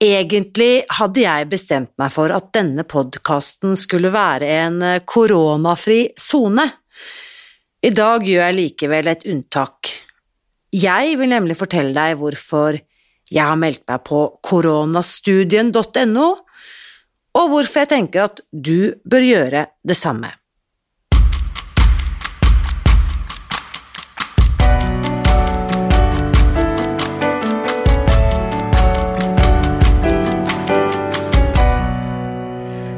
Egentlig hadde jeg bestemt meg for at denne podkasten skulle være en eh, koronafri sone. I dag gjør jeg likevel et unntak. Jeg vil nemlig fortelle deg hvorfor jeg har meldt meg på koronastudien.no, og hvorfor jeg tenker at du bør gjøre det samme.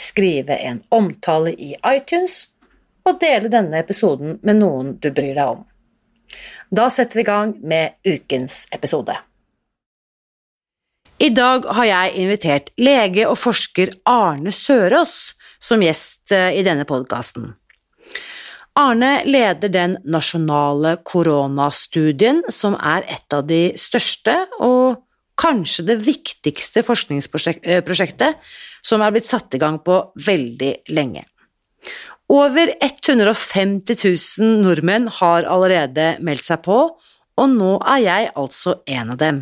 skrive en omtale i iTunes og dele denne episoden med noen du bryr deg om. Da setter vi i gang med ukens episode. I dag har jeg invitert lege og forsker Arne Sørås som gjest eh, i denne podkasten. Arne leder den nasjonale koronastudien, som er et av de største og kanskje det viktigste forskningsprosjektet som er blitt satt i gang på veldig lenge. Over 150 000 nordmenn har allerede meldt seg på, og nå er jeg altså en av dem.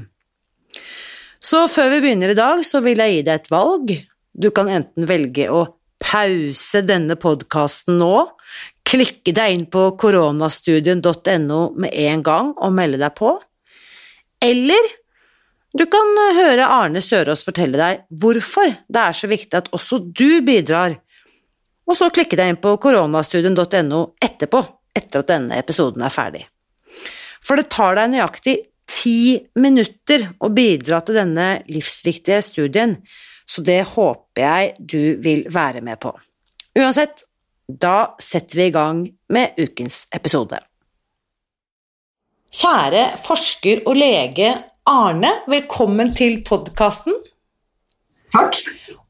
Så før vi begynner i dag, så vil jeg gi deg et valg. Du kan enten velge å pause denne podkasten nå, klikke deg inn på koronastudien.no med en gang og melde deg på, eller du kan eh, høre Arne Sørås fortelle deg hvorfor det er så viktig at også du bidrar, og så klikke deg inn på koronastudien.no etterpå, etter at denne episoden er ferdig. For det tar deg nøyaktig ti minutter å bidra til denne livsviktige studien, så det håper jeg du vil være med på. Uansett, da setter vi i gang med ukens episode. Kjære forsker og lege Arne, velkommen til podkasten. Takk.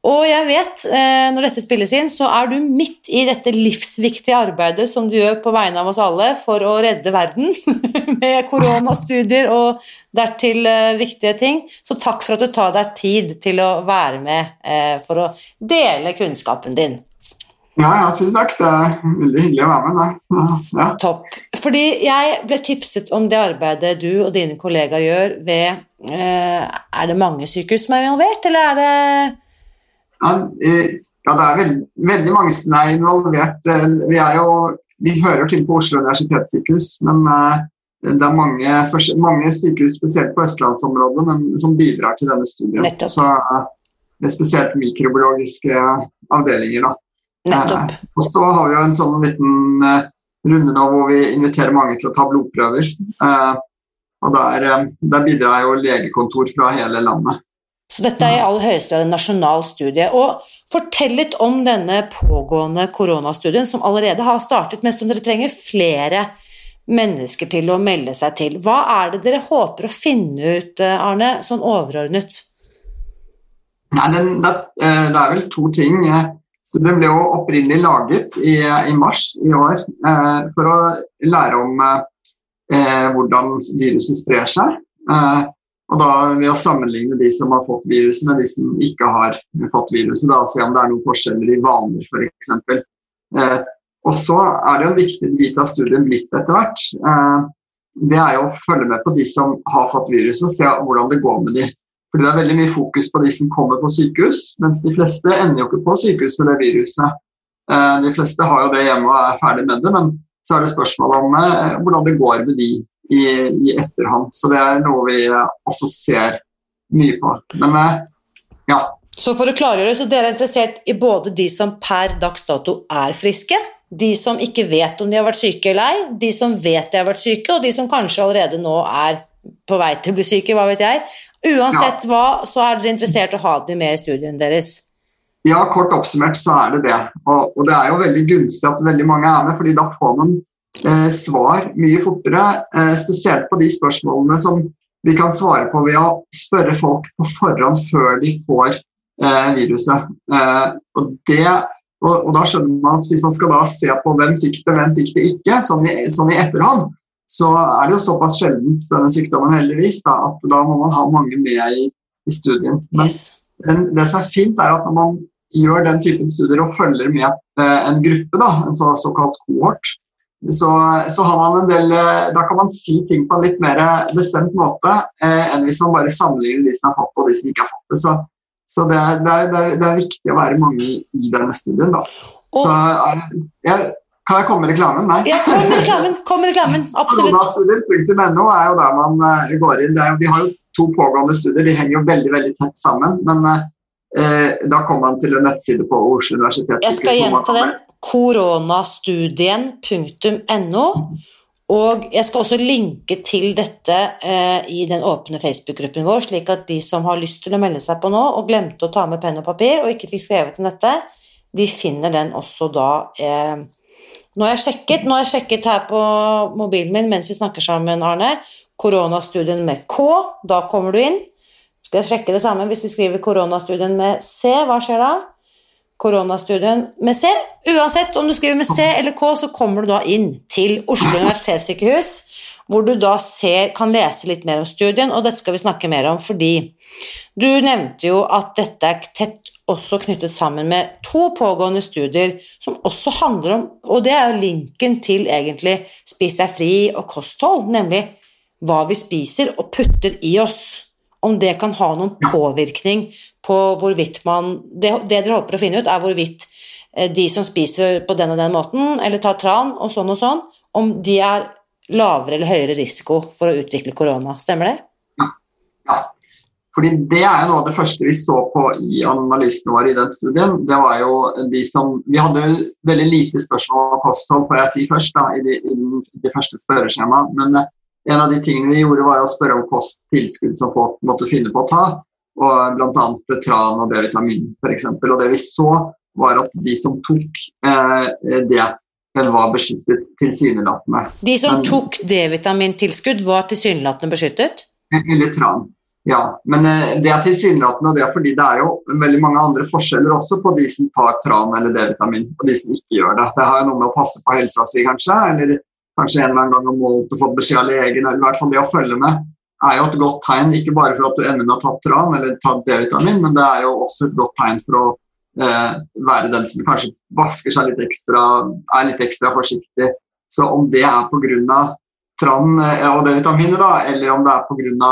Og jeg vet, eh, når dette spilles inn, så er du midt i dette livsviktige arbeidet som du gjør på vegne av oss alle for å redde verden, med koronastudier og dertil eh, viktige ting. Så takk for at du tar deg tid til å være med eh, for å dele kunnskapen din. Ja, ja, tusen takk. Det er veldig hyggelig å være med. Ja. Topp. Fordi jeg ble tipset om det arbeidet du og dine kollegaer gjør ved eh, Er det mange sykehus som er involvert, eller er det Ja, eh, ja det er veld, veldig mange som er involvert. Eh, vi, er jo, vi hører til på Oslo universitetssykehus, men det er mange, mange, sykehus, spesielt på østlandsområdet, men, som bidrar til denne studien. Nettopp. Så det er spesielt mikrobiologiske avdelinger. da. Nettopp. Eh, og så har vi jo en sånn liten eh, runde da hvor vi inviterer mange til å ta blodprøver. Eh, og der, der bidrar jo legekontor fra hele landet. Så dette er i aller høyeste grad en nasjonal studie. Og fortell litt om denne pågående koronastudien som allerede har startet, men som dere trenger flere mennesker til å melde seg til. Hva er det dere håper å finne ut, Arne, sånn overordnet? Nei, den, det, det, er vel to ting. Studien ble jo opprinnelig laget i, i mars i år eh, for å lære om eh, hvordan viruset sprer seg. Eh, og da ved å sammenligne de som har fått viruset med de som ikke har fått viruset. Da, se om det er noen forskjeller i vaner f.eks. Eh, og så er det jo en viktig bit av studien blitt etter hvert. Eh, det er jo å følge med på de som har fått viruset, og se hvordan det går med de. Fordi Det er veldig mye fokus på de som kommer på sykehus, mens de fleste ender jo ikke på sykehus med det viruset. Eh, de fleste har jo det hjemme og er ferdig med det, men så er det spørsmålet om eh, hvordan det går med de i, i etterhånd. Så det er noe vi også ser mye på. Men eh, ja. Så for å klargjøre, så dere er interessert i både de som per dags dato er friske, de som ikke vet om de har vært syke eller ei, de som vet de har vært syke, og de som kanskje allerede nå er på vei til å bli syke, hva vet jeg. Uansett hva, så er dere interessert i å ha dem med i studien deres. Ja, kort oppsummert så er det det. Og, og, det er jo veldig gunstig at veldig mange er med, fordi da får man eh, svar mye fortere. Eh, spesielt på de spørsmålene som vi kan svare på ved å spørre folk på forhånd før de får eh, viruset. Eh, og, det, og, og, da skjønner man at hvis man skal da se på hvem fikk det, hvem fikk det ikke, sånn i, sånn i etterhånd, så er det jo såpass sjeldent denne sykdommen heldigvis da, at da må man ha mange med i, i studien. Men yes. den, det som er fint, er at når man gjør den typen studier og følger med eh, en gruppe, da, en så, såkalt kohort, så, så, har man en del, eh, da kan man si ting på en litt mer bestemt måte eh, enn hvis man bare sammenligner de som har fått og de som ikke har fått det. Så, så det, er, det, er, det, er, viktig å være mange i, denne studien. Da. Så er, jeg, kan jeg komme med reklamen? Nei. Ja, kom med reklamen. Kom med reklamen. Absolutt. Koronastudier.no er jo der man uh, går inn. Er, vi har jo to pågående studier, de henger jo veldig veldig tett sammen. Men uh, da kommer man til en nettside på Oslo universitet. Jeg skal gjenta den. koronastudien.no. Og jeg skal også linke til dette eh, i den åpne Facebook-gruppen vår, slik at de som har lyst til å melde seg på nå og glemte å ta med penn og papir og ikke fikk skrevet til dette, de finner den også da eh, nå har jeg sjekket, nå har jeg sjekket her på mobilen min mens vi snakker sammen, Arne. Koronastudien med K. Da kommer du inn. Skal jeg sjekke det samme hvis vi skriver koronastudien med C? Hva skjer da? Koronastudien med C. Uansett om du skriver med C eller K, så kommer du da inn til Oslo universitetssykehus, hvor du da ser, kan lese litt mer om studien, og dette skal vi snakke mer om fordi du nevnte jo at dette er tett også knyttet sammen med to pågående studier som også handler om Og det er jo linken til egentlig Spis deg fri og kosthold, nemlig hva vi spiser og putter i oss. Om det kan ha noen påvirkning på hvorvidt man Det, det dere håper å finne ut, er hvorvidt eh, de som spiser på den og den måten, eller tar tran og sånn og sånn, om de er lavere eller høyere risiko for å utvikle korona. Stemmer det? Ja. ja. Fordi Det er jo noe av det første vi så på i analysene våre i den studien. det var jo de som, Vi hadde veldig lite spørsmål om kosthold får jeg si først, da, i de, i de første spørreskjemaene. Men eh, en av de tingene vi gjorde, var å spørre om kosttilskudd som folk måtte finne på å ta. og Bl.a. tran og B-vitamin, f.eks. Og det vi så, var at de som tok eh, det, var beskyttet tilsynelatende. De som Men, tok D-vitamintilskudd, var tilsynelatende beskyttet? Eller tran. Ja, men eh, det er tilsynelatende, og det er fordi det er jo veldig mange andre forskjeller også på de som tar tran eller D-vitamin, og de som ikke gjør det. Det har jo noe med å passe på helsa si, kanskje, eller kanskje en eller annen gang har målt og fått beskjed av legen, eller i hvert fall det å følge med er jo et godt tegn, ikke bare for at du ender med å ta tran eller ta D-vitamin, men det er jo også et godt tegn for å være den som kanskje vasker seg litt ekstra, er litt ekstra forsiktig. Så om det er pga tran eh, og D-vitaminer, eller om det er pga.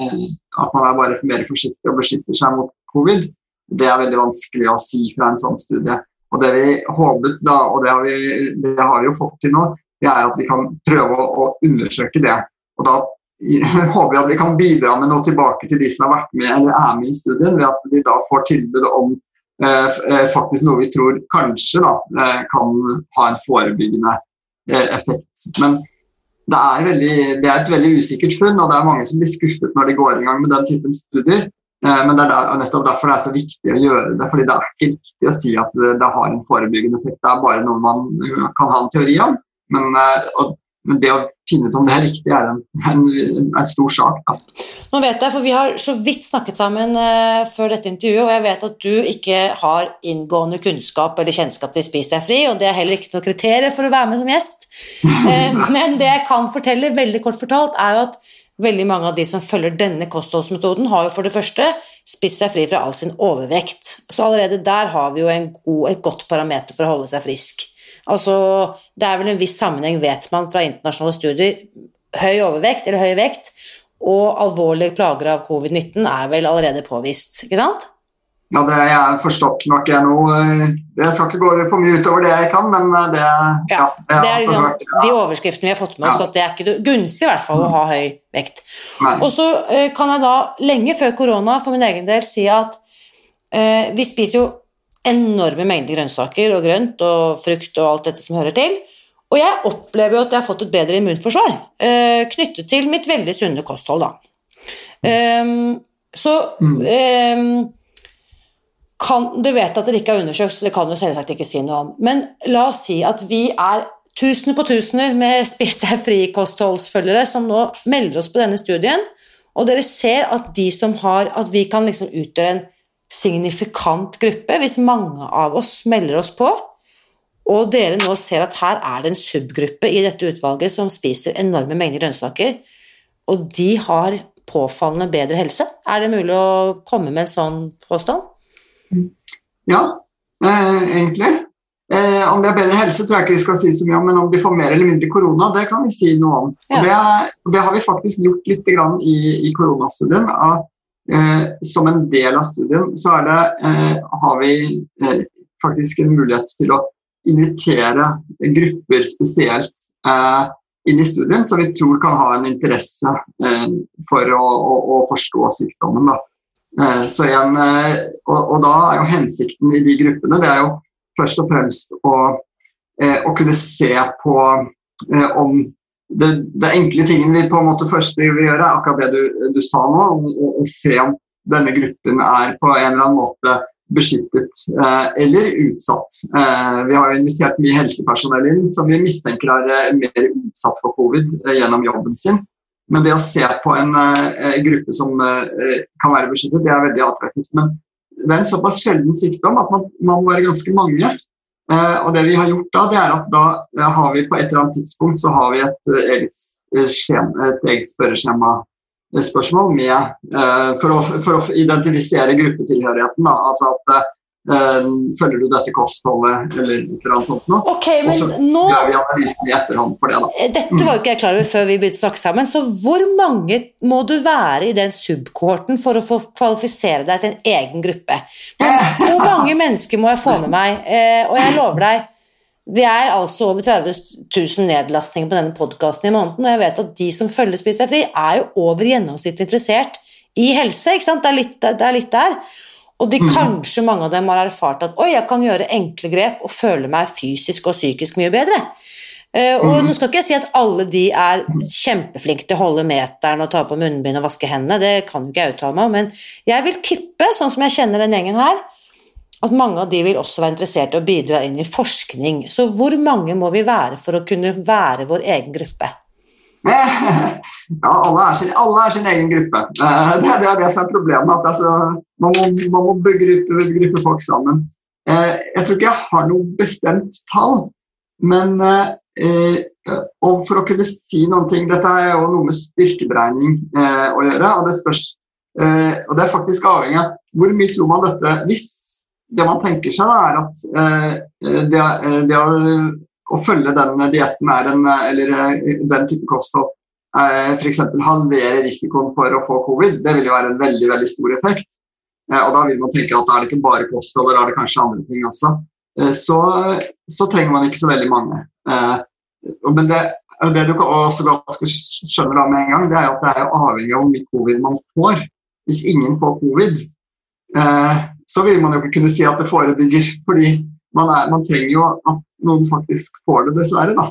Eh, at man er bare mer forsiktig og beskytter seg mot covid, det er veldig vanskelig å si fra en sånn studie. Og Det vi håpet, da, og det har vi, det har vi jo fått til nå, det er at vi kan prøve å, å undersøke det. Og Da håper vi at vi kan bidra med noe tilbake til de som har vært med eller er med i studien, ved at de da får tilbud om eh, eh faktisk noe vi tror kanskje da, eh, kan ha en forebyggende eh, effekt. Men det er, veldig, det er, et veldig usikkert funn, og det er mange som blir skuffet når de går i gang med den typen studier. Eh, men det er der, nettopp derfor det er så viktig å gjøre det. fordi Det er ikke riktig å si at det, det har en forebyggende effekt. Det er bare noe man kan ha en teori om. Men, eh, og, men det å finne ut om det er riktig, er en, en, en stor sak. Da. Nå vet jeg, for Vi har så vidt snakket sammen uh, før dette intervjuet, og jeg vet at du ikke har inngående kunnskap eller kjennskap til Spis deg fri, og det er heller ikke noe kriterium for å være med som gjest. Uh, men det jeg kan fortelle, veldig kort fortalt, er jo at veldig mange av de som følger denne kostholdsmetoden, har jo for det første spist seg fri fra all sin overvekt. Så allerede der har vi jo god, et godt parameter for å holde seg frisk. Altså, det er vel en viss sammenheng, vet man fra internasjonale studier. Høy overvekt eller høy vekt og alvorlige plager av covid-19 er vel allerede påvist, ikke sant? Ja, det er jeg forstått nok jeg nå Jeg skal ikke gå for mye utover det jeg kan, men det Ja, ja det er liksom hørt, ja. de overskriftene vi har fått med oss, ja. at det er ikke gunstig i hvert fall å ha høy vekt. Nei. Og så eh, kan jeg da, lenge før korona, for min egen del si at Eh, vi spiser jo enorme mengder grønnsaker og grønt og frukt og alt dette som hører til. Og jeg opplever jo at jeg har fått et bedre immunforsvar eh, knyttet til mitt veldig sunne kosthold, da. Um, så um, kan, Du vet at det ikke har undersøkt, så det kan du selvsagt ikke si noe om. Men la oss si at vi er tusener på tusener med Spis deg fri-kostholdsfølgere som nå melder oss på denne studien, og dere ser at, de som har, at vi kan liksom utgjøre en signifikant gruppe hvis mange av oss melder oss på, og dere nå ser at her er det en subgruppe i dette utvalget som spiser enorme mengder grønnsaker, og de har påfallende bedre helse. Er det mulig å komme med en sånn påstand? Ja, eh, egentlig. Eh, om de har bedre helse, tror jeg ikke vi skal si så mye om, men om de får mer eller mindre korona, det kan vi si noe om. Ja. Og det, det, har vi faktisk gjort litt i, i koronastudien. At, som en del av studien så det, eh, har vi eh, faktisk en mulighet til å invitere grupper spesielt eh, inn i studien som vi tror kan ha en interesse eh, for å, å, å, forstå sykdommen. Da. igjen, og, og da er jo hensikten i de gruppene det er jo først og fremst å, eh, å kunne se på eh, om det, det, enkle tingen vi på en måte først vil gjøre, er akkurat det du, du sa nå, å se om denne gruppen er på en eller annen måte beskyttet eh, eller utsatt. Eh, vi har invitert mye helsepersonell inn som vi mistenker er eh, mer utsatt for covid eh, gjennom jobben sin. Men det å se på en gruppe som kan være beskyttet, det er veldig attraktivt. Men det er en såpass sjelden sykdom at man, man må være ganske mange. Eh, og det vi har gjort da, det er at da eh, har vi på et eller annet tidspunkt så har vi et eh, eget, skjema, et eget spørreskjema spørsmål med, for, å, for, å, identifisere gruppetilhørigheten. Da. Altså at følger du dette kostholdet, eller noe sånt noe? Okay, og så nå... gjør vi analysen i etterhånd for det. da. Eh, dette var jo ikke jeg klar over før vi begynte å snakke sammen. Så hvor mange må du være i den subkohorten for å få kvalifisere deg til en egen gruppe? Hvor mange mennesker må jeg få med meg? Uh, og jeg lover deg, det er altså over 30 000 nedlastninger på denne podkasten i måneden, og jeg vet at de som følger Spis deg fri, er jo over gjennomsnittet interessert i helse. ikke sant? Det er litt, det er litt der. Og de, mm. kanskje mange av dem har erfart at oi, jeg kan gjøre enkle grep og føle meg fysisk og psykisk mye bedre. Uh, og mm. nå skal ikke jeg si at alle de er kjempeflinke til å holde meteren og ta på munnbind og vaske hendene, det kan jo ikke jeg uttale meg om, men jeg vil tippe, sånn som jeg kjenner den gjengen her, at mange av de vil også være interessert i å bidra inn i forskning. Så hvor mange må vi være for å kunne være vår egen gruppe? Ja, alle er, sin, alle er sin egen gruppe. Eh, det er det, det som er problemet. at altså, Man må, man må gruppe, gruppe, folk sammen. Eh, jeg tror ikke jeg har noe bestemt tall, men eh, for å kunne si noen ting Dette er jo noe med styrkeberegning å gjøre. og det spørs og det er faktisk avhengig av hvor mye tror man dette Hvis det man tenker seg, da, er at det, det å å følge den dietten eller eh, den type kosthold eh, f.eks. halvere risikoen for å få covid, det vil jo være en veldig veldig stor effekt. Eh, og Da vil man tenke at da er det ikke bare kosthold, da er det kanskje andre ting også. Så, så trenger man ikke så veldig mange. Men det, det du også godt skjønner da med en gang, det er at det er avhengig av hvor mye covid man får. Hvis ingen får covid, så vil man jo ikke kunne si at det forebygger. fordi man, er, man trenger jo at noen faktisk får det, dessverre. da.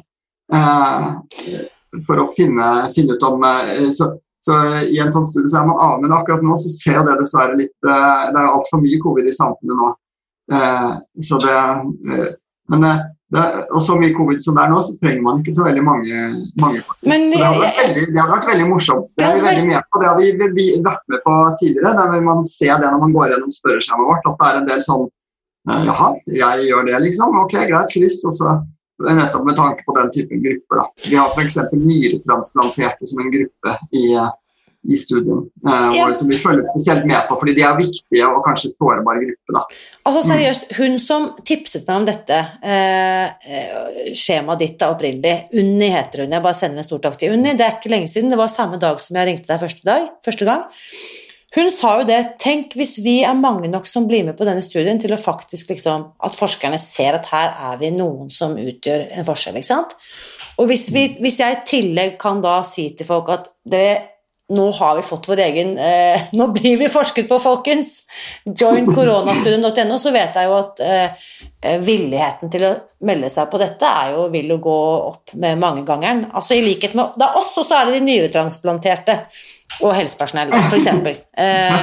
Eh, for å finne, finne ut om eh, så, så, I en sånn studie så er man av, men akkurat nå så ser jeg det dessverre litt eh, Det er altfor mye covid i samfunnet nå. Eh, så det, men det, og så mye covid som det er nå, så trenger man ikke så veldig mange. mange men, det, hadde veldig, det, hadde vært veldig, morsomt. Det, har vi veldig med på, det har vi, vi, vært med på tidligere. Der man se det når man går gjennom spørreskjemaet vårt, at det er en del sånn jaha, jeg gjør det, liksom. Ok, greit, Chris. Og så nettopp med tanke på den typen grupper. Da. Vi har f.eks. nyretransplanterte som en gruppe i, i studien, eh, ja. som vi følger spesielt med på, fordi de er viktige og kanskje sårbare grupper. Da. Altså Seriøst, mm. hun som tipset meg om dette eh, eh, skjemaet ditt da opprinnelig, Unni heter hun, jeg bare sender en stor takk til Unni, det er ikke lenge siden, det var samme dag som jeg ringte deg første, dag, første gang. Hun sa jo det, tenk hvis vi er mange nok som blir med på denne studien til å faktisk liksom, At forskerne ser at her er vi noen som utgjør en forskjell, ikke sant. Og hvis, vi, hvis jeg i tillegg kan da si til folk at det, nå har vi fått vår egen eh, Nå blir vi forsket på, folkens! Join koronastudien.no, så vet jeg jo at eh, villigheten til å melde seg på dette er jo vil jo gå opp med mangegangeren. Altså i likhet med Det er oss, og så er det de nyretransplanterte og helsepersonell, f.eks. Eh,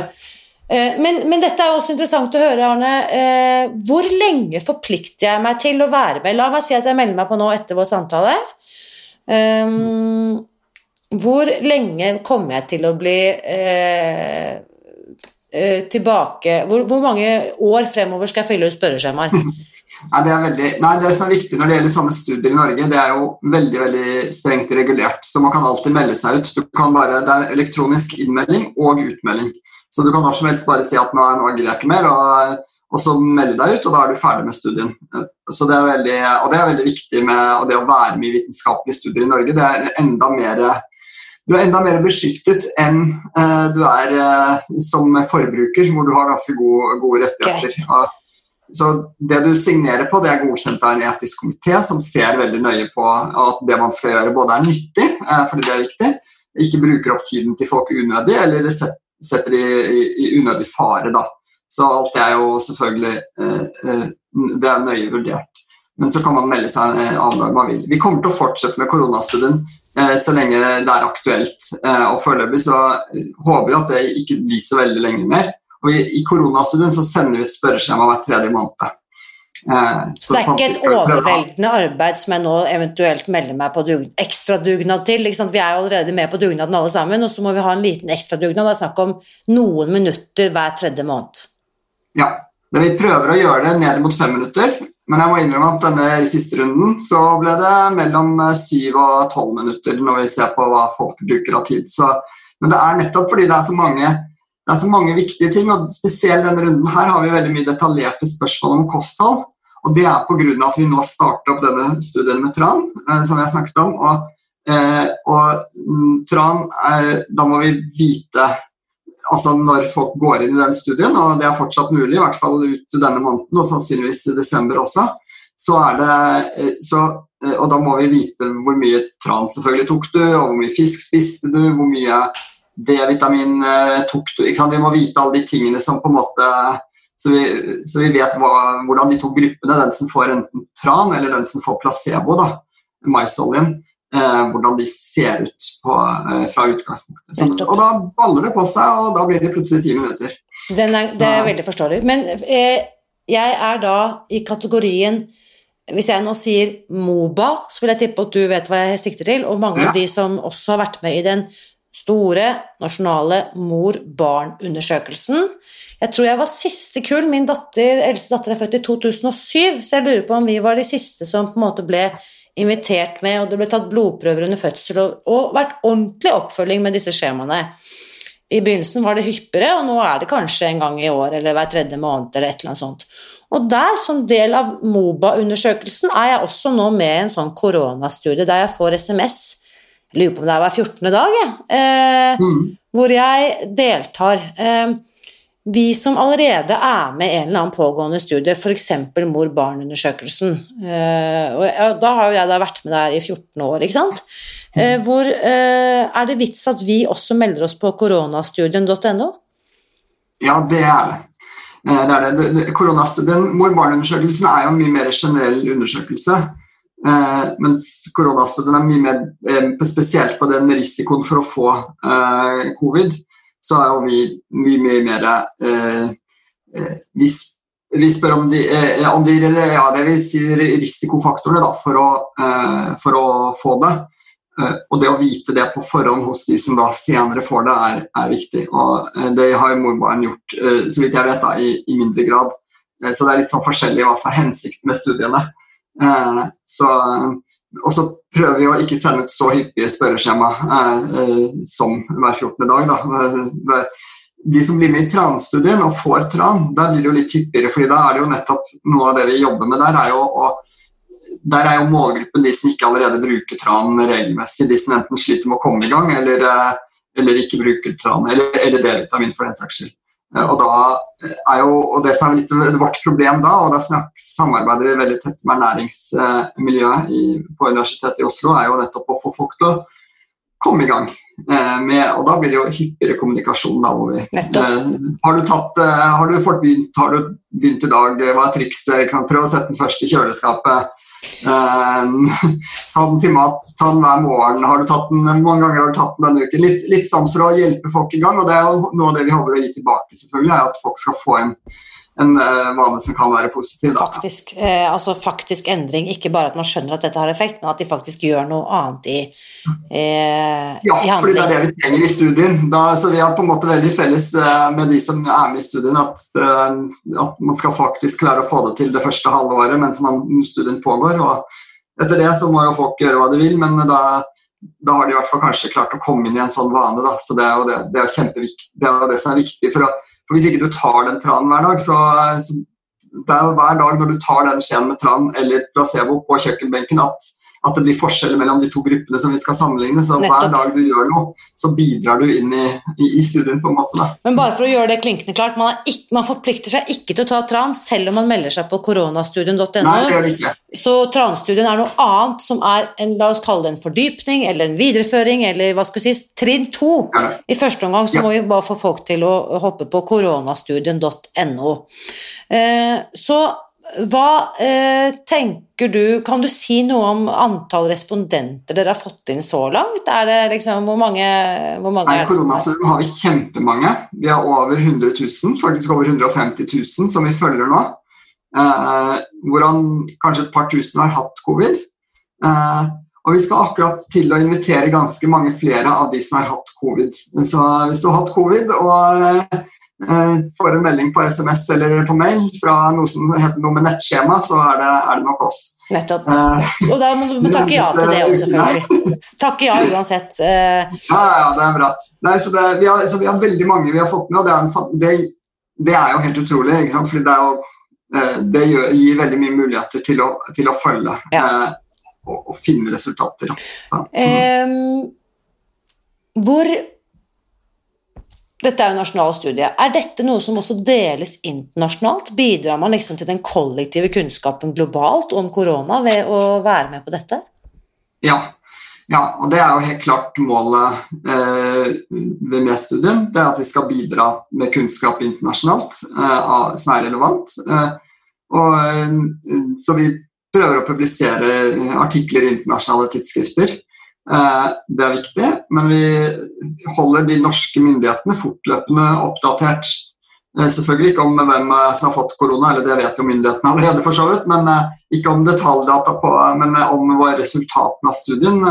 eh, men, men, dette er også interessant å høre, Arne. Eh, hvor lenge forplikter jeg meg til å være med? La meg si at jeg melder meg på nå etter vår samtale. Um, hvor lenge kommer jeg til å bli eh, tilbake hvor, hvor, mange år fremover skal jeg fylle ut spørreskjemaer? Nei, det, er veldig, nei, det som er viktig når det gjelder sånne studier i Norge, det er jo veldig veldig strengt regulert. Så man kan alltid melde seg ut. Bare, det er elektronisk innmelding og utmelding. Så du kan når som helst bare si at nå, nå gidder jeg ikke mer, og, og, så melde deg ut, og da er du ferdig med studien. Så det er veldig, og det er veldig viktig med det å være med i vitenskapelige studier i Norge. Det er enda mer du er enda mer beskyttet enn uh, du er uh, som forbruker, hvor du har ganske gode, gode rettigheter. Okay. Så Det du signerer på, det er godkjent av en etisk komité som ser veldig nøye på at det man skal gjøre, både er nyttig, uh, fordi det er viktig, ikke bruker opp tiden til folk unødig, eller setter de i, unødig fare. da. Så alt det er jo selvfølgelig det er nøye vurdert. Men så kan man melde seg annen når man vil. Vi kommer til å fortsette med koronastudien Eh, så lenge det er aktuelt. Eh, og Foreløpig så håper vi at det ikke blir så veldig lenge mer. Og I, i koronastudien så sender vi et spørreskjema hver tredje måned. Eh, så, det er ikke et overveldende arbeid som jeg nå eventuelt melder meg på dug ekstra dugnad til. Vi er jo allerede med på dugnaden alle sammen, og så må vi ha en liten ekstra dugnad. Det er snakk om noen minutter hver tredje måned. Ja. Vi prøver å gjøre det ned mot fem minutter, men jeg må innrømme at denne siste runden så ble det mellom syv og tolv minutter når vi ser på hva folk bruker av tid. Så, men det er nettopp fordi det er så mange det er så mange viktige ting, og spesielt denne runden her har vi veldig mye detaljerte spørsmål om kosthold. Og det er pga. at vi nå starter opp denne studien med Tran, eh, som vi har snakket om. Og, eh, og mm, Tran, eh, da må vi vite altså når folk går inn i den studien, og det er fortsatt mulig, i hvert fall ut denne måneden og sannsynligvis i desember også, så er det eh, så, eh, Og da må vi vite hvor mye tran selvfølgelig tok du, og hvor mye fisk spiste du, hvor mye D-vitamin eh, tok du. ikke sant? Vi må vite alle de tingene som på en måte Så vi, så vi vet hva, hvordan de to gruppene, den som får enten tran eller den som får placebo, da, maisoljen, eh, hvordan de ser ut på, eh, fra utgangspunktet. Så, og da baller det på seg, og da blir det plutselig ti minutter. Er, det er veldig forståelig. Men eh, jeg er da i kategorien hvis jeg nå sier Moba, så vil jeg tippe at du vet hva jeg sikter til, og mange ja. av de som også har vært med i den store nasjonale mor-barn-undersøkelsen. Jeg tror jeg var siste kull. Min datter, eldste datter er født i 2007, så jeg lurer på om vi var de siste som på en måte ble invitert med, og det ble tatt blodprøver under fødsel, og, og vært ordentlig oppfølging med disse skjemaene. I begynnelsen var det hyppigere, og nå er det kanskje en gang i år eller hver tredje måned eller et eller annet sånt. Og der, som del av MOBA-undersøkelsen, er jeg også nå med i en sånn koronastudie der jeg får SMS jeg lurer på om det er hver 14. dag, jeg, eh, mm. hvor jeg deltar. Eh, vi som allerede er med i en eller annen pågående studie, f.eks. mor-barn-undersøkelsen eh, og Da har jo jeg da vært med der i 14 år, ikke sant? Eh, hvor eh, er det vits at vi også melder oss på koronastudien.no? Ja, det er det. det, er det. Koronastudien, Mor-barn-undersøkelsen er jo en mye mer generell undersøkelse. Mens koronastudien er mye mer spesielt på den risikoen for å få covid så er jo vi mye, mye mer eh, eh, vi, vi, spør om de, eh, om de ja, det vil si risikofaktorene da, for, å, eh, for å få det. Eh, og det å vite det på forhånd hos de som da senere får det, er, er viktig. Og eh, det har jo morbarn gjort, så vidt jeg vet, da, i, i, mindre grad. så det er litt sånn forskjellig hva som er hensikten med studiene. Så og så prøver vi å ikke sende ut så hyppige spørreskjema eh, eh som hver 14. dag. Da. Eh, de som blir med i transtudien og får tran, der blir det jo litt hyppigere. fordi da er det jo nettopp noe av det vi jobber med der, er jo å der er jo målgruppen de som ikke allerede bruker tran regelmessig. De som enten sliter med å komme i gang, eller, eh, eller ikke bruker tran, eller, eller D-vitamin for den saks skyld. Eh, og, eh, jo, og, Det som er litt vårt problem da, og da samarbeider vi veldig tett med næringsmiljøet i, på Universitetet i Oslo, er jo nettopp å få folk til å komme i gang. Med, og da blir det jo hyppigere kommunikasjon. Da, vi, har, du tatt, har du fått begynt, har du begynt i dag, hva er trikset? Prøv å sette den først i kjøleskapet. ta den til mat, ta den hver morgen. Har du tatt den, mange ganger har du tatt den denne uken? Litt, litt sånn for å hjelpe folk i gang. og det er jo Noe av det vi håper å gi tilbake, selvfølgelig, er at folk skal få en en uh, vane som kan være positiv. Da. Faktisk, eh, altså faktisk endring, ikke bare at man skjønner at dette har effekt, men at de faktisk gjør noe annet i, eh, ja, i fordi det er det vi trenger i studien. Da, så Vi har på en måte veldig felles eh, med de som er med i studien, at, eh, at, man skal faktisk klare å få det til det første halve året mens man, studien pågår. og Etter det så må jo folk gjøre hva de vil, men da, da har de i hvert fall kanskje klart å komme inn i en sånn vane. Da. Så det er jo det, det, er. Det er det som er viktig. for å for Hvis ikke du tar den tranen hver dag, så, så det er hver dag når du tar den skjeen med tran eller placebo på kjøkkenbenken at at det blir forskjeller mellom de to gruppene som vi skal sammenligne. Så Nettopp. hver dag du gjør noe, så bidrar du inn i, i, i studien. på en måte. Da. Men bare for å gjøre det klinkende klart, man, ikke, man, forplikter seg ikke til å ta tran selv om man melder seg på koronastudien.no. Så transtudien er noe annet som er en, la oss kalle det en fordypning eller en videreføring eller hva skal vi si, trinn to. Ja. I første omgang så ja. må vi bare få folk til å hoppe på koronastudien.no. Eh, så hva eh, tenker du Kan du si noe om antall respondenter dere har fått inn så langt? Er det liksom, Hvor mange, hvor mange Nei, koronastudien har vi kjempemange. Vi har over 100 000, faktisk over 150 000 som vi følger nå. Eh, hvorav kanskje et par tusen har hatt covid. Eh, og vi skal akkurat til å invitere ganske mange flere av de som har hatt covid. Så hvis du har hatt covid og Eh, får en melding på SMS eller på mail fra noe som heter noe med nettskjema, så er det, er det nok oss. Nettopp. Uh, og da må du takke ja til det òg, selvfølgelig. Takke ja uansett. Uh. Ja, ja, det er bra. Nei, så, det, vi har, så, vi har, veldig mange vi har fått med, og det er, en, det, det er jo helt utrolig. ikke sant? Fordi det, jo, det gjør, gir veldig mye muligheter til å, til å følge ja. uh, og, og, finne resultater. Så, um, hvor dette er jo nasjonal studie. Er dette noe som også deles internasjonalt? Bidrar man liksom til den kollektive kunnskapen globalt om korona ved å være med på dette? Ja, ja og det er jo helt klart målet eh, ved MES-studien. Det er at vi skal bidra med kunnskap internasjonalt eh, som er relevant. Eh, og, eh, så vi prøver å publisere artikler i internasjonale tidsskrifter. Eh, det er viktig, men vi holder de norske myndighetene fortløpende oppdatert. Eh, selvfølgelig ikke om hvem som har fått korona, eller det vet jo myndighetene allerede, for så vidt, men eh, ikke om detaljdata på, men om resultatene av studien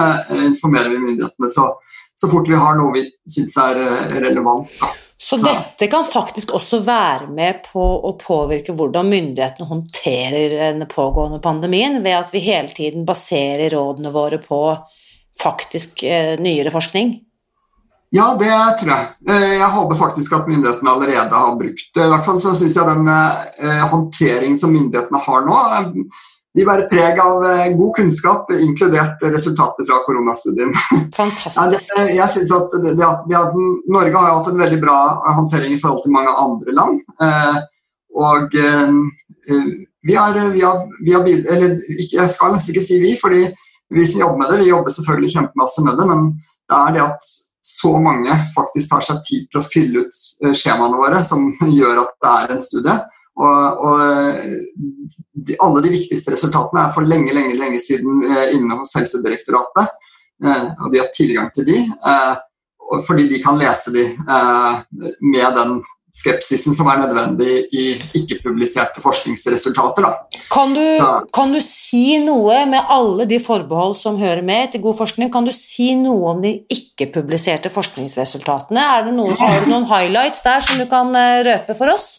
informerer vi myndighetene så, så fort vi har noe vi syns er relevant. Da. Så dette kan faktisk også være med på å påvirke hvordan myndighetene håndterer den pågående pandemien, ved at vi hele tiden baserer rådene våre på faktisk eh, nyere forskning? Ja, det tror jeg. Eh, jeg håper faktisk at myndighetene allerede har brukt det. I hvert fall så syns jeg den eh, håndteringen som myndighetene har nå, de bærer preg av god kunnskap, inkludert resultater fra koronastudien. Fantastisk. jeg synes at, det, det at Norge har jo hatt en veldig bra håndtering i forhold til mange andre land. Og vi har, vi har, vi har Eller jeg skal nesten ikke si vi, fordi vi som jobber med det, vi jobber selvfølgelig kjempemasse med det, men det er det at så mange faktisk tar seg tid til å fylle ut eh, skjemaene våre, som gjør at det er en studie. Og, og de, alle de viktigste resultatene er for lenge lenge, lenge siden eh, inne hos Helsedirektoratet. Eh, og de har tilgang til de, fordi de kan lese de med den skepsisen som er nødvendig i ikke-publiserte forskningsresultater. Kan du, kan du, si noe, med alle de forbehold som hører med til god forskning, kan du si noe om de ikke-publiserte forskningsresultatene? Er det noe, har du noen highlights der som du kan eh, røpe for oss?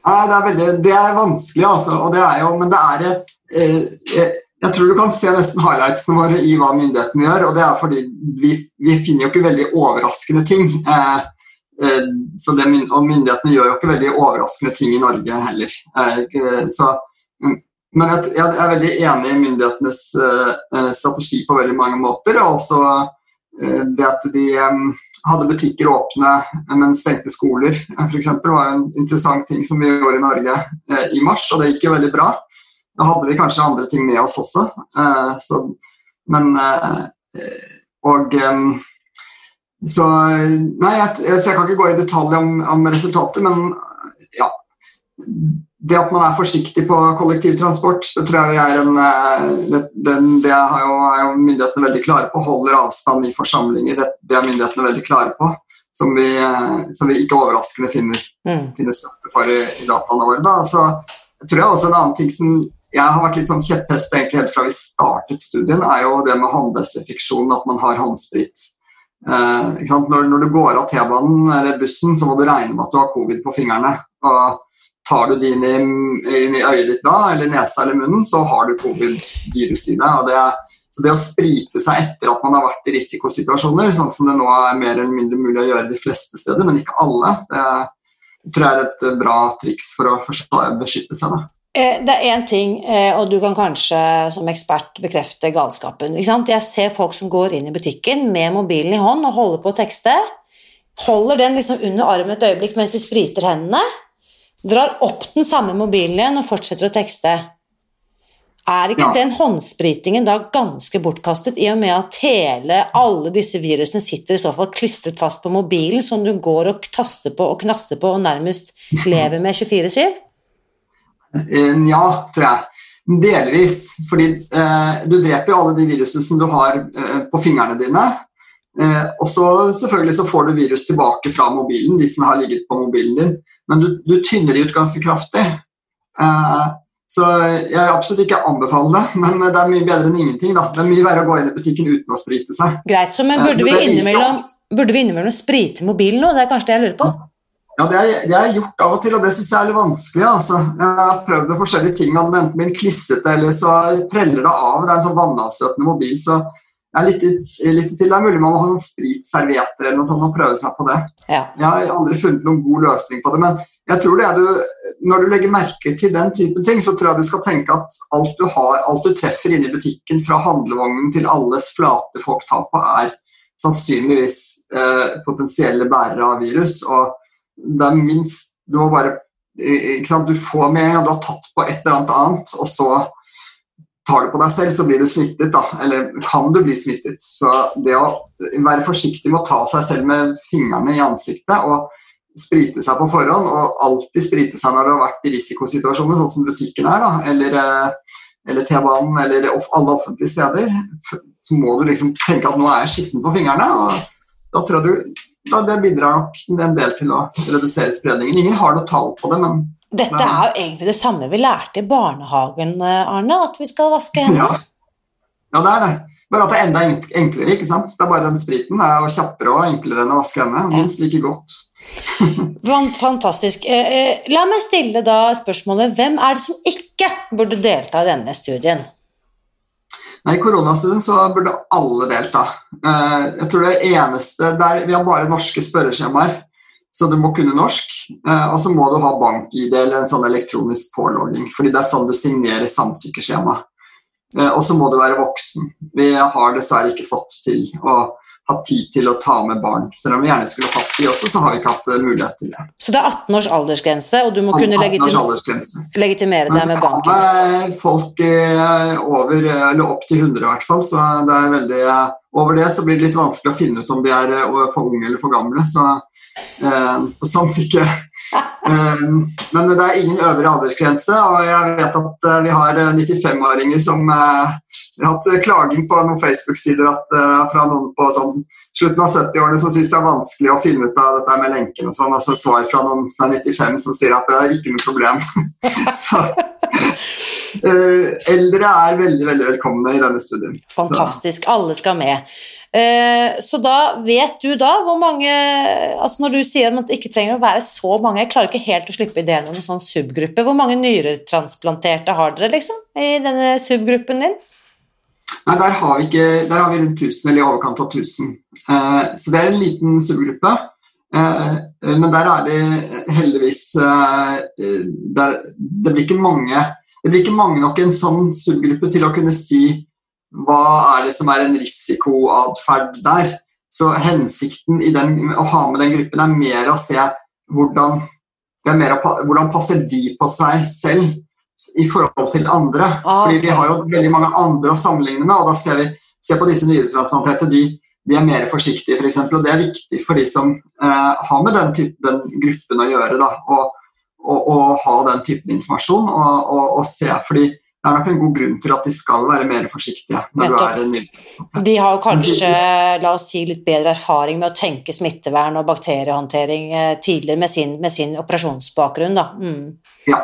Nei, det, er veldig, det er vanskelig, altså. Og det er jo, men det er eh, eh, jeg tror du kan se nesten highlightsene våre i hva myndighetene gjør. og det er fordi Vi, vi finner jo ikke veldig overraskende ting. Eh, det, og myndighetene gjør jo ikke veldig overraskende ting i Norge heller. Så, mm, men jeg, jeg, er veldig enig i myndighetenes uh, strategi på veldig mange måter. Og også det at de hadde butikker åpne, men stengte skoler f.eks. var en interessant ting som vi gjorde i Norge i mars, og det gikk jo veldig bra. Da hadde vi kanskje andre ting med oss også. Så, men Og så Nei, jeg, så jeg kan ikke gå i detalj om, om resultatet, men ja. Det at man er forsiktig på kollektivtransport, det tror jeg er en det, den, det er, jo, er jo myndighetene veldig klare på. Holder avstand i forsamlinger, det, det er myndighetene veldig klare på. Som vi, som vi ikke overraskende finner, mm. finner støtte for i, i dataene våre. Da. Så jeg tror jeg også en annen ting som jeg har vært litt sånn kjepphest egentlig helt fra vi startet studien, er jo det med hånddesinfeksjon, at man har håndsprit. Eh, når, når, du går av T-banen eller bussen, så må du regne med at du har covid på fingrene. Og tar du det inn i, inn i øyet ditt da, eller nesa eller munnen, så har du covid-virus i deg. Det, så det å sprite seg etter at man har vært i risikosituasjoner, sånn som det nå er mer eller mindre mulig å gjøre de fleste steder, men ikke alle, det tror jeg er et bra triks for å beskytte seg. da. Eh, det er én ting, eh, og du kan kanskje som ekspert bekrefte galskapen. Jeg ser folk som går inn i butikken med mobilen i hånd og holder på å tekste. Holder den liksom under armen et øyeblikk mens de spriter hendene. Drar opp den samme mobilen igjen og fortsetter å tekste. Er ikke ja. den håndspritingen da ganske bortkastet, i og med at hele, alle disse virusene sitter i så fall klistret fast på mobilen, som du går og taster på og knaster på og nærmest lever med 24-7? Eh, ja, tror jeg. Delvis. Fordi eh, du dreper jo alle de virusene som du har eh, på fingrene dine. Eh, og så selvfølgelig så får du virus tilbake fra mobilen, de som har ligget på mobilen din. Men du, du tynner de ut ganske kraftig. Eh, så jeg vil absolutt ikke anbefale det, men det er mye bedre enn ingenting. Da. Det er mye verre å gå inn i butikken uten å sprite seg. Greit, så, men burde, vi innimellom, burde vi innimellom sprite mobilen nå? Det er kanskje det jeg lurer på? Ja, det har jeg gjort av og til, og det syns jeg er litt vanskelig. Altså. Jeg har prøvd med forskjellige ting, og enten blir klissete eller så preller det av. Det er en sånn vannavstøtende mobil, så jeg er litt, litt til. Det er mulig man må ha noen spritservietter eller noe sånt og prøve seg på det. Ja. Jeg har aldri funnet noen god løsning på det, men jeg tror det er du, når du legger merke til den typen ting, så tror jeg du skal tenke at alt du, har, alt du treffer inne i butikken, fra handlevognen til alles flate folk tar på, er sannsynligvis eh, potensielle bærere av virus. og det er minst Du må bare ikke sant, Du får med og du har tatt på et eller annet annet, og så tar du på deg selv, så blir du smittet. da, Eller kan du bli smittet. Så det å være forsiktig med å ta seg selv med fingrene i ansiktet og sprite seg på forhånd, og alltid sprite seg når du har vært i risikosituasjoner, sånn som butikken er, da, eller, eh, eller T-banen eller alle offentlige steder, så må du liksom tenke at nå er jeg skitten på fingrene. og Da tror jeg du da det bidrar nok en del til å redusere spredningen. Ingen har noe tall på det, men Dette er jo egentlig det samme vi lærte i barnehagen, Arne, at vi skal vaske hendene. Ja. ja, det er det. Bare at det er enda enklere. ikke sant? Det er bare den spriten det er jo kjappere og enklere enn å vaske hendene. Minst like godt. Fantastisk. Eh, eh, la meg stille da spørsmålet hvem er det som ikke burde delta i denne studien? Nei, I koronastudien så burde alle delta. Eh, jeg tror det eneste der, Vi har bare norske spørreskjemaer, så du må kunne norsk. Eh, og så må du ha bank-ID eller en sånn elektronisk pålogging, fordi det er sånn du signerer samtykkeskjema. Eh, og så må du være voksen. Vi har dessverre ikke fått til å hatt tid til å ta med barn. Selv om vi gjerne skulle hatt de også, så har vi ikke hatt eh, mulighet til det. Så det er 18 års aldersgrense, og du må kunne legitimere deg med banken? Med folk eh, over, eller opp til 100 i hvert fall, så det er veldig Over det så blir det litt vanskelig å finne ut om de er eh, for unge eller for gamle, så eh, samtykke men det er ingen øvre aldersgrense, og jeg vet at vi har 95-åringer som har hatt eh, klaging på noen Facebook-sider uh, fra noen på sånn, slutten av 70-årene som syns det er vanskelig å finne ut av dette med lenken og sånn. Altså svar fra noen som er 95 som sier at det er ikke noe problem. så eldre er veldig, veldig velkomne i denne studien. Fantastisk. Så. Alle skal med. Uh, så da vet du da hvor mange altså Når du sier at det ikke trenger å være så mange, jeg klarer ikke helt å slippe ideen om en sånn subgruppe. Hvor mange nyretransplanterte har dere liksom i denne subgruppen din? Nei, der har, vi ikke, der har vi rundt 1000, eller i overkant av 1000. Eh, så det er en liten subgruppe. Eh, men der er det heldigvis eh, der, det, blir ikke mange, det blir ikke mange nok i en sånn subgruppe til å kunne si hva er det som er en risikoatferd der. Så hensikten i den, å ha med den gruppen er mer å se hvordan, mer å, hvordan passer de på seg selv i forhold til andre. Ah. Fordi vi har jo veldig mange andre å sammenligne med. og da ser vi ser på disse nyretransplanterte, de, de er mer forsiktige, f.eks. For og det er viktig for de som eh, har med den, type, den, gruppen å gjøre. da, Å ha den typen informasjon og, og, og se. fordi det er nok en god grunn til at de skal være mer forsiktige. når Nettopp. du er ny. De har kanskje la oss si, litt bedre erfaring med å tenke smittevern og bakteriehåndtering eh, tidligere med sin, med sin operasjonsbakgrunn. Da. Mm. Ja,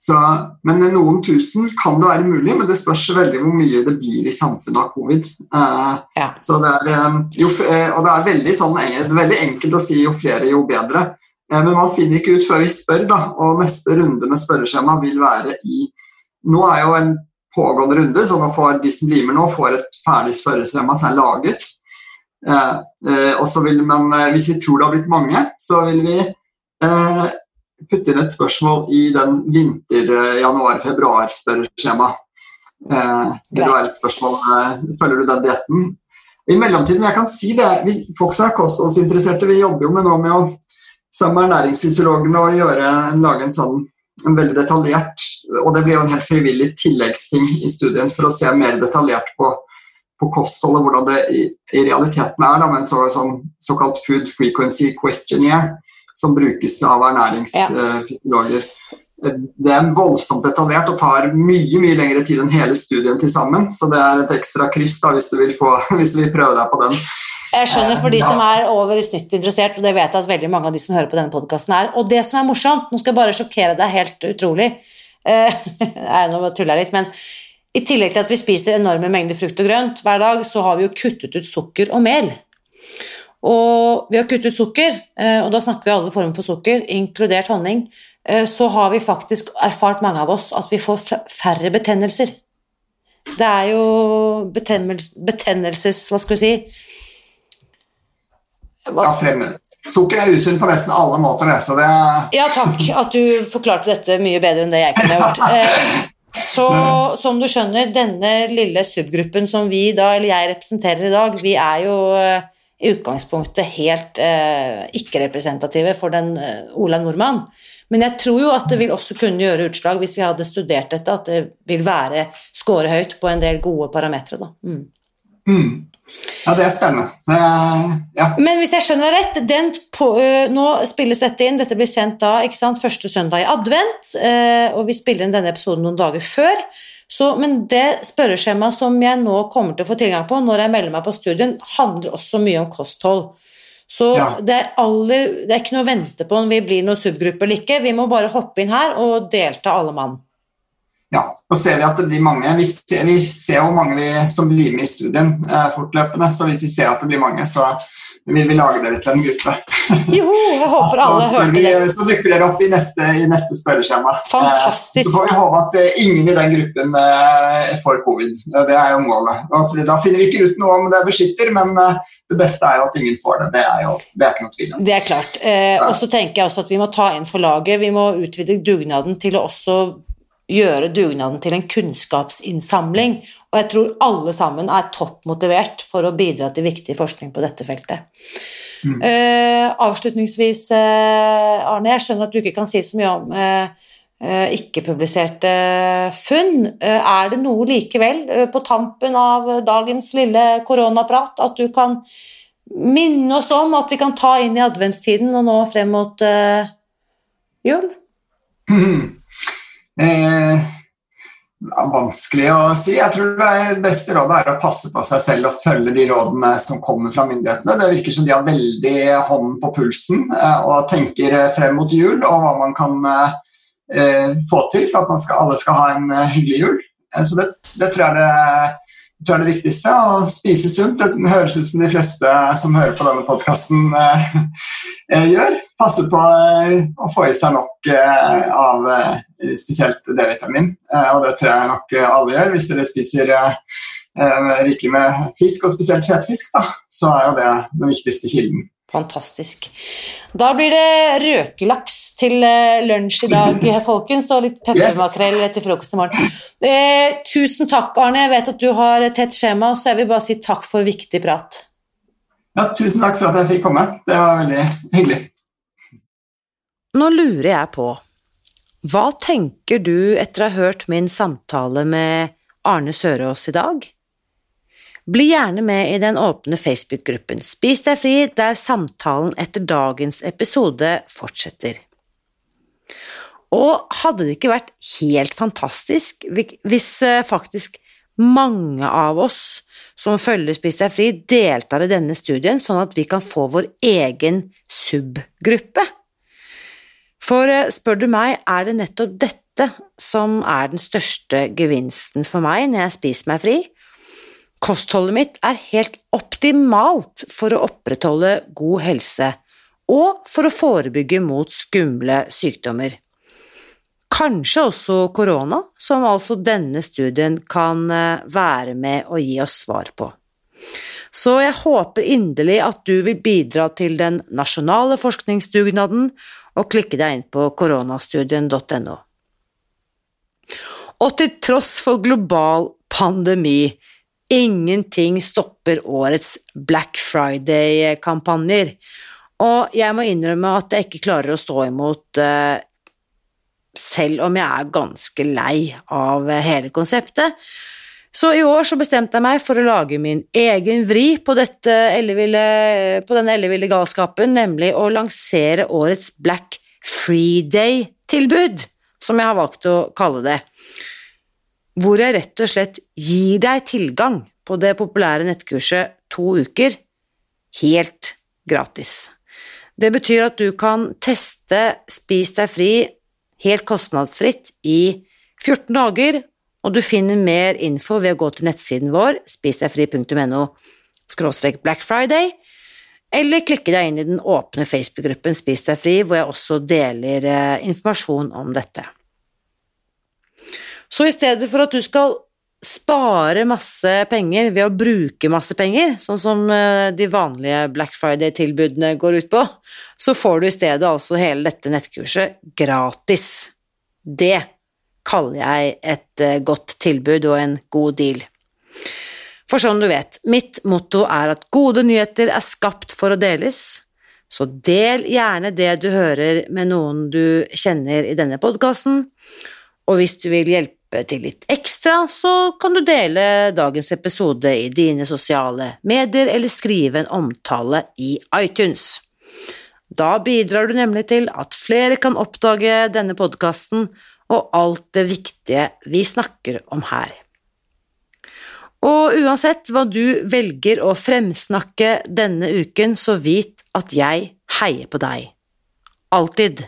så, men noen tusen kan det være mulig, men det spørs veldig hvor mye det blir i samfunnet av covid. Eh, ja. det er, eh, jo, eh, og det er veldig, sånn, veldig, enkelt å si jo flere, jo bedre. Eh, men man finner ikke ut før vi spør, da, og neste runde med spørreskjema vil være i nå er jo en pågående runde, så nå får de som blir med nå, får et ferdig spørreskjema som er laget. Eh, eh, og så vil man, eh, Hvis vi tror det har blitt mange, så vil vi eh, putte inn et spørsmål i den vinter-januar-februar-spørreskjemaet. Eh, det er et spørsmål eh, Følger du den dietten? I mellomtiden, jeg kan si det, vi, Folk som er kostholdsinteresserte, vi jobber jo med nå med å sammen med ernæringsfysiologene og gjøre, lage en sånn veldig detaljert Og det blir jo en helt frivillig tilleggsting i studien for å se mer detaljert på, på kostholdet, hvordan det i, i realiteten er, da, med en så, sånn, såkalt food frequency questionnaire som brukes av ernæringsfysiologer. Ja. Det er voldsomt detaljert og tar mye mye lengre tid enn hele studien til sammen. Så det er et ekstra kryss da, hvis du vil, få, hvis du vil prøve deg på den. Jeg skjønner for de som er over i snitt interessert, og det vet jeg at veldig mange av de som hører på denne podkasten er. Og det som er morsomt, nå skal jeg bare sjokkere deg helt utrolig eh, Nå tuller jeg litt, men i tillegg til at vi spiser enorme mengder frukt og grønt hver dag, så har vi jo kuttet ut sukker og mel. Og vi har kuttet ut sukker, eh, og da snakker vi alle former for sukker, inkludert honning. Eh, så har vi faktisk erfart, mange av oss, at vi får færre betennelser. Det er jo betennelses... Hva skal vi si ja, fremmed. Sukker er usunt på nesten alle måter, så det Ja, takk at du forklarte dette mye bedre enn det jeg kunne gjort. Eh, så som du skjønner, denne lille subgruppen som vi da, eller jeg representerer i dag, vi er jo eh, i utgangspunktet helt eh, ikke-representative for den eh, Ola Nordmann. Men jeg tror jo at det vil også kunne gjøre utslag hvis vi hadde studert dette, at det vil være score høyt på en del gode parametere. Mm. Mm. Ja, det er spennende. ja. Men hvis jeg skjønner deg rett, på, uh, nå spilles dette inn, dette blir sendt da ikke sant, første søndag i advent, uh, og vi spiller inn denne episoden noen dager før. Så, men det spørreskjemaet som jeg nå kommer til å få tilgang på når jeg melder meg på studien, handler også mye om kosthold. Så ja. det, er aller, det, er ikke noe å vente på om vi blir noen subgruppe eller ikke. Vi må bare hoppe inn her og delta alle mann ja, nå ser vi at det blir mange. Vi ser, vi ser jo mange vi, som blir med i studien eh, fortløpende, så hvis vi ser at det blir mange, så vil vi lage dere til en gruppe. Jo, jeg håper alle hørte det. Så dukker dere opp i neste, i neste spørreskjema. Fantastisk. Eh, så får vi håpe at eh, ingen i den gruppen eh, får covid. Det er jo målet. Da finner vi ikke ut noe om det beskytter, men eh, det beste er jo at ingen får det. Det er jo det er ikke noe tvil om. Det er klart. Eh, og så tenker jeg også at vi må ta inn for laget. Vi må utvide dugnaden til å også gjøre dugnaden til en kunnskapsinnsamling. Og jeg tror alle sammen er toppmotivert for å bidra til viktig forskning på dette feltet. Mm. Uh, avslutningsvis, uh, Arne, jeg skjønner at du ikke kan si så mye om uh, ikke-publiserte funn. er det noe likevel på tampen av dagens lille koronaprat at du kan minne oss om at vi kan ta inn i adventstiden og nå frem mot jul? Mm. Eh, vanskelig å si. Jeg tror det beste rådet er å passe på seg selv og følge de rådene som kommer fra myndighetene. Det virker som de har veldig hånden på pulsen eh, og tenker frem mot jul og hva man kan eh, få til for at skal, alle skal ha en eh, hyggelig jul. Så det, det, tror jeg det, tror jeg det viktigste. Å spise sunt. Det høres ut som de fleste som hører på denne podkasten gjør. Passe på å få i seg nok av spesielt D-vitamin. Eh, og det tror jeg nok alle gjør. Hvis dere spiser eh, rikelig med fisk, og spesielt fetfisk, da, så er jo det den viktigste kilden. Fantastisk. Da blir det røkelaks til eh, lunsj i dag, folkens, og litt peppermakrell yes. til frokost i morgen. Eh, tusen takk, Arne. Jeg vet at du har et tett skjema, så jeg vil bare si takk for viktig prat. Ja, tusen takk for at jeg fikk komme. Det var veldig hyggelig. Nå lurer jeg på hva tenker du etter å ha hørt min samtale med Arne Sørås i dag? Bli gjerne med i den åpne Facebook-gruppen Spis deg fri, der samtalen etter dagens episode fortsetter. Og hadde det ikke vært helt fantastisk hvis eh, faktisk mange av oss som følger Spis deg fri, deltar i denne studien, sånn at vi kan få vår egen subgruppe? For eh, spør du meg, er det nettopp dette som er den største gevinsten for meg når jeg spiser meg fri? Kostholdet mitt er helt optimalt for å opprettholde god helse og for å forebygge mot skumle sykdommer. Kanskje også korona, som altså denne studien kan eh, være med å gi oss svar på. Så jeg håper inderlig at du vil bidra til den nasjonale forskningsdugnaden og klikke deg inn på koronastudien.no. Og til tross for global pandemi Ingenting stopper årets Black Friday-kampanjer. Og jeg må innrømme at jeg ikke klarer å stå imot, uh, selv om jeg er ganske lei av hele konseptet. Så i år så bestemte jeg meg for å lage min egen vri på, elleville, på denne elleville galskapen, nemlig å lansere årets Black Freeday-tilbud, som jeg har valgt å kalle det hvor jeg rett og slett gir deg tilgang på det populære nettkurset To uker helt gratis. Det betyr at du kan teste Spis deg fri helt kostnadsfritt i 14 dager, og du finner mer info ved å gå til nettsiden vår spisdegfri.no Black Friday, eller klikke deg inn i den åpne Facebook-gruppen Spis deg fri, hvor jeg også deler eh, informasjon om dette. Så i stedet for at du skal spare masse penger ved å bruke masse penger, sånn som eh, de vanlige Black Friday-tilbudene går ut på, så får du i stedet altså hele dette nettkurset gratis. Det kaller jeg et eh, godt tilbud og en god deal. For som du vet, mitt motto er at gode nyheter er skapt for å deles, så del gjerne det du hører med noen du kjenner i denne podkasten, og hvis du vil hjelpe til litt ekstra, så kan du dele dagens episode i dine sosiale medier eller skrive en omtale i iTunes. Da bidrar du nemlig til at flere kan oppdage denne podkasten og alt det viktige vi snakker om her. Og uansett hva du velger å fremsnakke denne uken, så vit at jeg heier på deg. Alltid.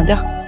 rien d'heure.